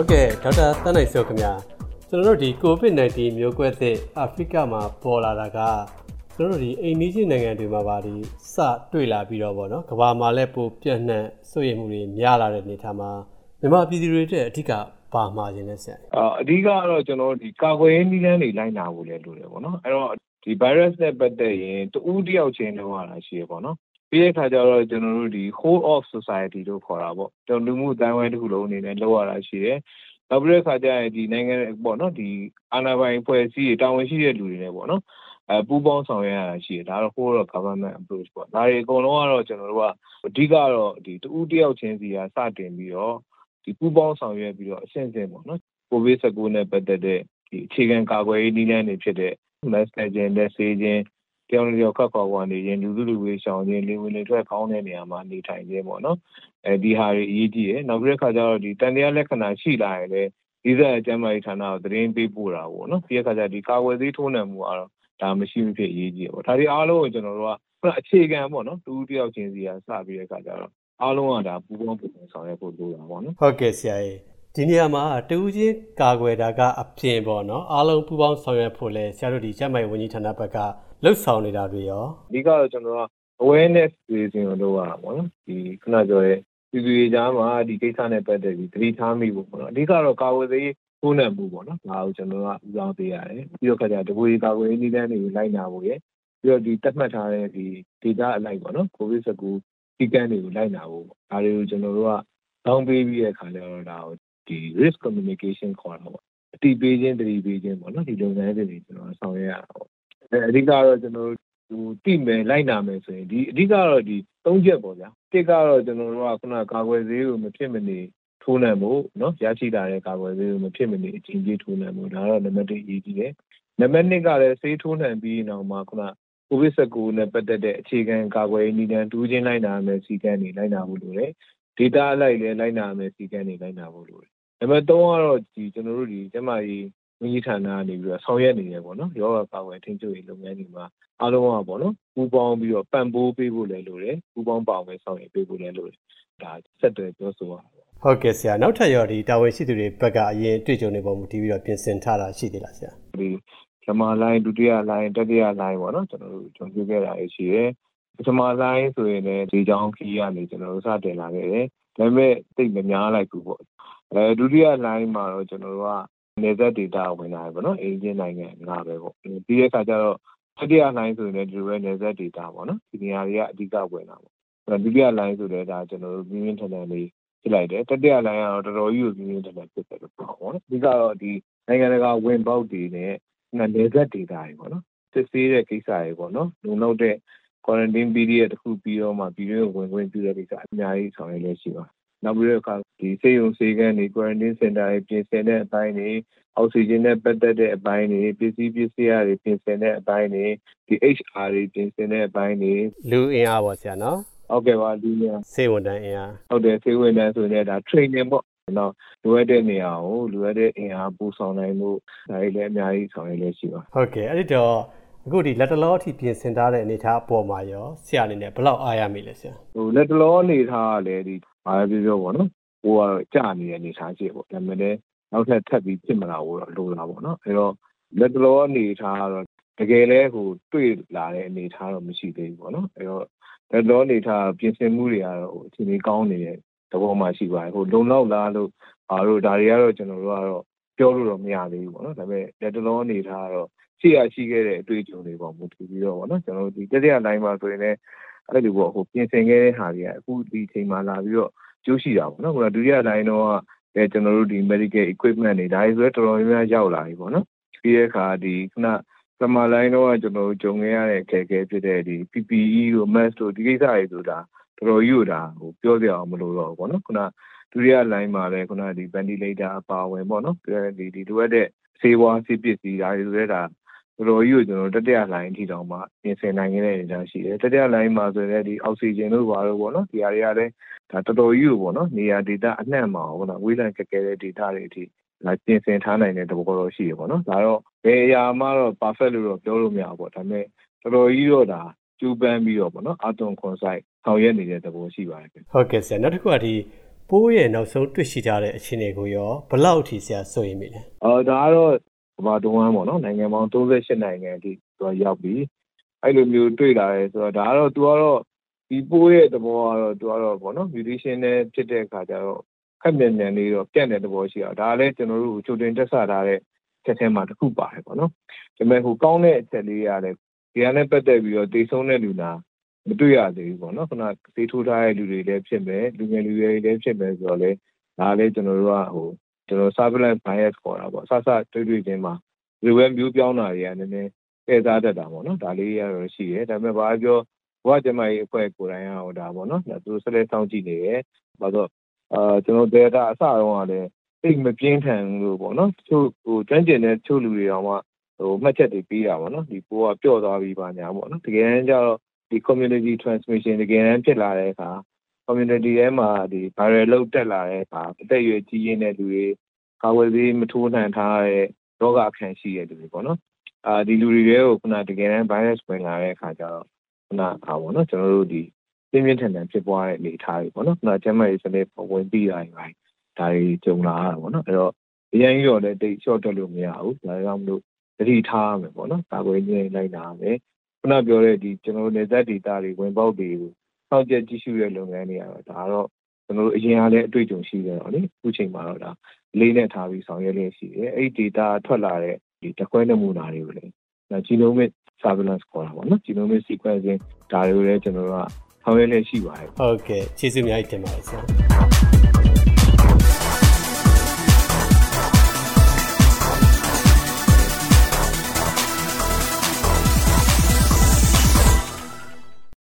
ဟုတ်ကဲ့ဒေါက်တာသန်းနိုင်စောခင်ဗျာကျွန်တော်တို့ဒီ COVID-19 မျိုးကွဲသစ်အာဖရိကမှာပေါ်လာတာကကျွန်တော်တို့ဒီအိန္ဒိယနိုင်ငံတွေမှာပါဒီစတွေ့လာပြီးတော့ဗောနော်ကမ္ဘာမှာလည်းပိုပြန့်နှံ့ဆွေးရမှုတွေများလာတဲ့အနေအထားမှာမြန်မာပြည်သူတွေအတွက်အဓိကပါမှာခြင်းနဲ့ဆရာအာအဓိကကတော့ကျွန်တော်ဒီကာကွယ်ရေးနည်းလမ်းတွေလိုက်နာဖို့လည်းလိုတယ်ဗောနော်အဲ့တော့ဒီ virus နဲ့ပတ်သက်ရင်တူးတယောက်ချင်းလုံးရတာရှိရပေါ့နော် ပြီးတဲ့အခါကျတော့ကျွန်တော်တို့ဒီ whole of society လို့ခေါ်တာပေါ့ကျွန်တော်လူမှုအတိုင်းဝိုင်းတစ်ခုလုံးအနေနဲ့လောက်ရတာရှိတယ်နောက်ပြီးတဲ့အခါကျရင်ဒီနိုင်ငံပေါ့နော်ဒီအာဏာပိုင်ဖွဲ့စည်းရေးတာဝန်ရှိတဲ့လူတွေနဲ့ပေါ့နော်အဲပူးပေါင်းဆောင်ရွက်ရတာရှိတယ်ဒါတော့ whole of government approach ပေါ့ဒါတွေအကုန်လုံးကတော့ကျွန်တော်တို့ကအဓိကတော့ဒီတူတယောက်ချင်းစီကစတင်ပြီးတော့ဒီပူးပေါင်းဆောင်ရွက်ပြီးတော့အဆင့်ဆင့်ပေါ့နော်ကိုဗစ် -19 နဲ့ပတ်သက်တဲ့ဒီအခြေခံကာကွယ်ရေးနည်းလမ်းတွေဖြစ်တဲ့ mask ခြင်းလက်ဆေးခြင်း တယောက်နဲ့တယောက်ခပ်ခွာခွာနေခြင်းလူစုလူဝေးရှောင်ခြင်းလေဝင်လေထွက်ကောင်းတဲ့နေရာမှာနေထိုင်ခြင်းပေါ့နော်အဲဒီဟာတွေအရေးကြီးတယ်နောက်ပြီးတဲ့အခါကျတော့ဒီတန်တရားလက္ခဏာရှိလာရင်လည်းဒီဆက်အကျမ်းမာရေးဌာနကိုသတင်းပေးပို့တာပေါ့နော်ဒီအခါကျဒီကာဝယ်သေးထိုးနှံမှုကတော့ဒါမရှိမဖြစ်အရေးကြီးတယ်ပေါ့ဒါတွေအားလုံးကိုကျွန်တော်တို့ကအခြေခံပေါ့နော်တူတယောက်ချင်းစီကစပြီးတဲ့အခါကျတော့အားလုံးကဒါပူပေါင်းပူပေါင်းဆောင်ရွက်ဖို့လိုတာပေါ့နော်ဟုတ်ကဲ့ဆရာကြီးဒီနေရာမှာတူးချင်းကာကွယ်တာကအပြင်ပေါ့နော်အားလုံးပူပေါင်းဆောင်ရွက်ဖို့လဲဆရာတို့ဒီကျန်းမာရေးဝန်ကြီးဌာနဘက်က လှုပ်ဆောင်နေတာတွေရောအဓိကတော့ကျွန်တော်က awareness raising ကိုလုပ်ရတာပေါ့နော်ဒီခုနပြောတဲ့ပြည်သူတွေကြားမှာဒီကိစ္စနဲ့ပတ်သက်ပြီးသတိထားမိဖို့ပေါ့နော်အဓိကတော့ကာဝယ်သေးထိုးနှံမှုပေါ့နော်ဒါကိုကျွန်တော်ကဦးဆောင်ပေးရတယ်ပြီးတော့ခါကျတပွေကာကွယ်ရေးနည်းလမ်းတွေကိုလိုက်နာဖို့ရယ်ပြီးတော့ဒီတတ်မှတ်ထားတဲ့ဒီ data အလိုက်ပေါ့နော် covid 19ဒီကန်းတွေကိုလိုက်နာဖို့ဒါတွေကိုကျွန်တော်တို့ကတောင်းပေးပြီးတဲ့အခါကျတော့ဒါကိုဒီ risk communication ခေါ်တာပေါ့အတိပေးခြင်းတတိပေးခြင်းပေါ့နော်ဒီလုပ်ငန်းတွေကျွန်တော်ဆောင်ရွက်ရတာပေါ့ အဓိကတော့ ကျနော်တို့ သိမယ်၊လိုက်နာမယ်ဆိုရင် အဓိကတော့ ဒီ ၃ ချက်ပေါ့ဗျာ။၁ ကတော့ ကျနော်တို့က ခုနက ကာကွယ်ဆေးကို မဖြစ်မနေ ထိုးနှံဖို့၊ရရှိလာတဲ့ ကာကွယ်ဆေးကို မဖြစ်မနေ အကြိမ်ပြည့် ထိုးနှံဖို့ ဒါကတော့ နံပါတ် ၁ အရေးကြီးတယ်။နံပါတ် ၂ ကလည်း ဆေးထိုးနှံပြီးရင်တောင်မှ ခုန COVID-19 နဲ့ ပတ်သက်တဲ့ အခြေခံ ကာကွယ်ရေးနည်းလမ်း၊တဦးချင်း လိုက်နာရမယ့် စည်းကမ်းတွေ လိုက်နာဖို့လိုတယ်။ဒေသအလိုက်လည်း လိုက်နာရမယ့် စည်းကမ်းတွေ လိုက်နာဖို့လိုတယ်။နံပါတ် ၃ ကတော့ ကျန်းမာရေး ဝန်ကြီးဌာနကနေပြီးတော့ဆောင်ရွက်နေတယ်ပေါ့နော်။ရောဂါကာကွယ်ထိန်းချုပ်ရေးလုပ်ငန်းတွေမှာအားလုံးကပေါ့နော်ပူးပေါင်းပြီးတော့ပံ့ပိုးပေးဖို့လည်းလိုတယ်။ပူးပေါင်းပါဝင်ဆောင်ရွက်ပေးဖို့လည်းလိုတယ်။ဒါဆက်သွယ်ပြောဆိုရတာပေါ့။ဟုတ်ကဲ့ဆရာနောက်ထပ်ရောဒီတာဝန်ရှိသူတွေဘက်ကအရင်တွေ့ကြုံနေပုံမူတည်ပြီးတော့ပြင်ဆင်ထားတာရှိသေးလားဆရာ။ဒီပထမလိုင်းဒုတိယလိုင်းတတိယလိုင်းပေါ့နော်ကျွန်တော်တို့ကြုံတွေ့ခဲ့တာရှိတယ်ပထမလိုင်းဆိုရင်လည်းဒီကြောင်ခီးကနေကျွန်တော်တို့စတင်လာခဲ့တယ်ဒါပေမဲ့သိပ်မများလိုက်ဘူးပေါ့အဲဒုတိယလိုင်းမှာတော့ကျွန်တော်တို့က နေသက် data ဝင်လာတယ်ပေါ့နော်အင်ဂျင်နိုင်ငံငါပဲပေါ့ ပြီးတဲ့အခါကျတော့ တတိယလိုင်းဆိုရင်လည်း ဒီလိုပဲနေသက် data ပေါ့နော် ဒီနေရာတွေက အဓိက ဝင်တာပေါ့ ဒုတိယလိုင်းဆိုလည်းဒါကျွန်တော်တို့မြင်းမြင်းထန်ထန်လေးဖြစ်လိုက်တယ် တတိယလိုင်းကတော့ တော်တော်ကြီးကိုမြင်းမြင်းထန်ထန် ဖြစ်တယ်လို့ ပြောပါတော့အဓိကတော့ဒီနိုင်ငံတကာ ဝင်ပေါက်တွေနဲ့ နယ်စပ်ဒေသတွေပေါ့နော် စစ်ဆေးတဲ့ ကိစ္စတွေပေါ့နော် လုံလောက်တဲ့ quarantine period တစ်ခုပြီးတော့မှ ပြည်တွင်းကို ဝင်ခွင့်ပြုတဲ့ကိစ္စ အများကြီး ဆောင်ရွက်လက်ရှိပါ နောက်ပြီးတော့အခါဒီစေယုံစေကန်းတွေ quarantine center တွေပြင်ဆင်တဲ့အပိုင်းတွေအောက်ဆီဂျင်နဲ့ပတ်သက်တဲ့အပိုင်းတွေပစ္စည်းပစ္စည်းတွေပြင်ဆင်တဲ့အပိုင်းတွေဒီ HR တွေပြင်ဆင်တဲ့အပိုင်းတွေလူအင်အားပေါ့ဆရာနော်ဟုတ်ကဲ့ပါလူအင်အားစေဝန်တန်းအင်အားဟုတ်တယ်စေဝန်တန်းဆိုရင်ဒါ training ပေါ့နောက်လိုအပ်တဲ့နေရာကိုလိုအပ်တဲ့အင်အားပို့ဆောင်နိုင်မှုဒါတွေလည်းအများကြီးဆောင်ရွက်လက်ရှိပါဟုတ်ကဲ့အဲ့ဒီတော့အခုဒီလက်တလောအထိပြင်ဆင်ထားတဲ့အနေအထားအပေါ်မှာရောဆရာအနေနဲ့ဘယ်လောက်အားရမိလဲဆရာဟိုလက်တလောအနေထားကလည်းဒီ အားပြောပြောပေါ့နော်ဟိုကတော့ကြာနေတဲ့အနေအထားရှိပေါ့ဒါပေမဲ့လည်းနောက်ထပ်ထပ်ပြီးဖြစ်မလာဘူးတော့လိုလာပေါ့နော်အဲတော့လက်တလောအနေထားကတော့တကယ်လဲဟိုတွေ့လာတဲ့အနေအထားတော့မရှိသေးဘူးပေါ့နော်အဲတော့လက်လောအနေထားပြင်ဆင်မှုတွေကတော့ဟိုအခြေအနေကောင်းနေတဲ့သဘောမှရှိပါတယ်ဟိုလုံလောက်လားလို့အားတို့ဒါတွေကတော့ကျွန်တော်တို့ကတော့ပြောလို့တော့မရသေးဘူးပေါ့နော်ဒါပေမဲ့လက်တလုံးအနေထားကတော့ရှိရရှိခဲ့တဲ့အတွေ့အကြုံတွေပေါ့မူတည်ပြီးတော့ပေါ့နော်ကျွန်တော်တို့ဒီတတိယလိုင်းမှာဆိုရင်လည်း အဲ့လိုပေါ့ဟိုပြင်ဆင်ခဲ့တဲ့ဟာတွေကအခုဒီချိန်မှာလာပြီးတော့ကျိုးရှိတာပေါ့နော်ဟိုဒုတိယလိုင်းတော့အဲကျွန်တော်တို့ဒီ medical equipment တွေဒါတွေဆိုတော့တော်တော်များများရောက်လာပြီပေါ့နော်ပြီးတဲ့အခါဒီခုနစမလိုင်းတော့ကျွန်တော်တို့ဂျုံခဲ့ရတဲ့အခက်အခဲဖြစ်တဲ့ဒီ PPE တို့ mask တို့ဒီကိစ္စတွေဆိုတာတော်တော်ကြီးကိုဒါဟိုပြောပြအောင်မလို့တော့ဘူးပေါ့နော်ခုနဒုတိယ line မှာလည်းခုနဒီ ventilator အပါဝင်ပေါ့နော်ဒီဒီလိုအပ်တဲ့ဆေးဝါးဆေးပစ္စည်းဒါတွေဆိုတဲ့ဒါ တော်တော်ကြီးကိုကျွန်တော်တတိယ line အထိတောင်မှပြင်ဆင်နိုင်ခဲ့တဲ့အနေအထားရှိတယ်တတိယ line မှာဆိုရင်ဒီအောက်ဆီဂျင်တို့ဘာလို့ပေါ့နော်ဒီဟာတွေကလည်းဒါတော်တော်ကြီးကိုပေါ့နော်နေရာဒေတာအနှံ့မှာပေါ့နော်ဝေးလံကဲကဲတဲ့ဒေတာတွေအထိဒါပြင်ဆင်ထားနိုင်တဲ့သဘောတော့ရှိရပေါ့နော်ဒါတော့ဘယ်အရာမှတော့ perfect လို့တော့ပြောလို့မရဘူးပေါ့ဒါပေမဲ့တော်တော်ကြီးတော့ဒါကျူးပန်းပြီးတော့ပေါ့နော်အသွင်ခွန်ဆိုင်ဆောင်ရွက်နေတဲ့သဘောရှိပါတယ်ဟုတ်ကဲ့ဆရာနောက်တစ်ခုကဒီပိုးရဲ့နောက်ဆုံးတွေ့ရှိကြတဲ့အခြေအနေကိုရောဘယ်လောက်အထိဆရာစိုးရိမ်မိလဲအော်ဒါကတော့ကမ္ဘာတွန်းပေါ့နော်နိုင်ငံပေါင်း38နိုင်ငံအထိသူကရောက်ပြီးအဲ့လိုမျိုးတွေ့လာတယ်ဆိုတော့ဒါကတော့သူကတော့ဒီပိုးရဲ့သဘောကတော့သူကတော့ပေါ့နော် mutation နဲ့ဖြစ်တဲ့အခါကျတော့ခက်မြန်မြန်လေးတော့ပြန့်တဲ့သဘောရှိအောင်ဒါလည်းကျွန်တော်တို့ချိုတင်တက်ဆထားတဲ့ချက်ထဲမှာတစ်ခုပါတယ်ပေါ့နော်ဒါပေမဲ့ဟိုကောင်းတဲ့အချက်လေးရတယ်ဒီကနေ့ပတ်သက်ပြီးတော့တေဆုံးတဲ့လူနာမတွေ့ရသေးဘူးပေါ့နော်ခုနသေထိုးထားတဲ့လူတွေလည်းဖြစ်မယ်လူငယ်လူရွယ်တွေလည်းဖြစ်မယ်ဆိုတော့လေဒါလည်းကျွန်တော်တို့ကဟို ကျွန်တော် surveillance bias ခေါ်တာပေါ့ဆဆတွေ့တွေ့ချင်းမှာဒီဝဲမျိုးပြောင်းတာတွေကနည်းနည်းဧည့်စားတတ်တာပေါ့နော်ဒါလေးရတော့ရှိတယ်ဒါပေမဲ့ဘာပြောဘဝကျမကြီးအဖွဲ့ကိုယ်တိုင်ကဟိုဒါပေါ့နော်သူဆက်လက်စောင့်ကြည့်နေတယ်ဘာလို့အာကျွန်တော် data အစတော့ကလည်းအိတ်မပြင်းထန်လို့ပေါ့နော်သူဟိုကျွမ်းကျင်တဲ့ချို့လူတွေတော့မှဟိုမှတ်ချက်တွေပြီးတာပေါ့နော်ဒီပိုးကပျော့သွားပြီးပါညာပေါ့နော်တကယ်တမ်းကျတော့ဒီ community transmission တကယ်တမ်းဖြစ်လာတဲ့အခါ community ထဲမှာဒီ viral load တက်လာတဲ့အခါအသက်အရွယ်ကြီးရင်းတဲ့လူတွေကာဝယ်ဆေးမထိုးနိုင်ထားတဲ့ရောဂါခံရှိတဲ့လူတွေပေါ့နော်အာဒီလူတွေတွေကိုခုနတကယ်တမ်း virus ဝင်လာတဲ့အခါကျတော့ခုနအာပေါ့နော်ကျွန်တော်တို့ဒီပြင်းပြင်းထန်ထန်ဖြစ်ပွားတဲ့အနေအထားတွေပေါ့နော်ခုနကျမရေးစနစ်ဝင်ပြီးတာတွေဒါတွေကြုံလာရတာပေါ့နော်အဲ့တော့အရင်ကြီးတော့လည်းတိတ် short တက်လို့မရဘူးဒါကြောင့်မလို့တတိထားရမယ်ပေါ့နော်ကာကွယ်ရေးလိုက်နာရမယ်ခုနပြောတဲ့ဒီကျွန်တော်တို့နေသက်ဒေတာတွေဝင်ပေါက်တွေကို စောင့်ကြည့်ကြည့်ရှုတဲ့လုပ်ငန်းတွေကတော့ဒါကတော့ကျွန်တော်တို့အရင်ကလည်းအတွေ့အကြုံရှိတယ်တော့လေအခုချိန်မှာတော့ဒါလေးနဲ့ထားပြီးဆောင်ရွက်လျက်ရှိတယ်အဲ့ဒီ data ထွက်လာတဲ့ဒီတကွဲနမူနာတွေကိုလည်း genomic surveillance ခေါ်တာပေါ့နော် genomic sequencing ဒါတွေကိုလည်းကျွန်တော်တို့ကဆောင်ရွက်လျက်ရှိပါတယ်ဟုတ်ကဲ့ကျေးဇူးအများကြီးတင်ပါတယ်ဆရာ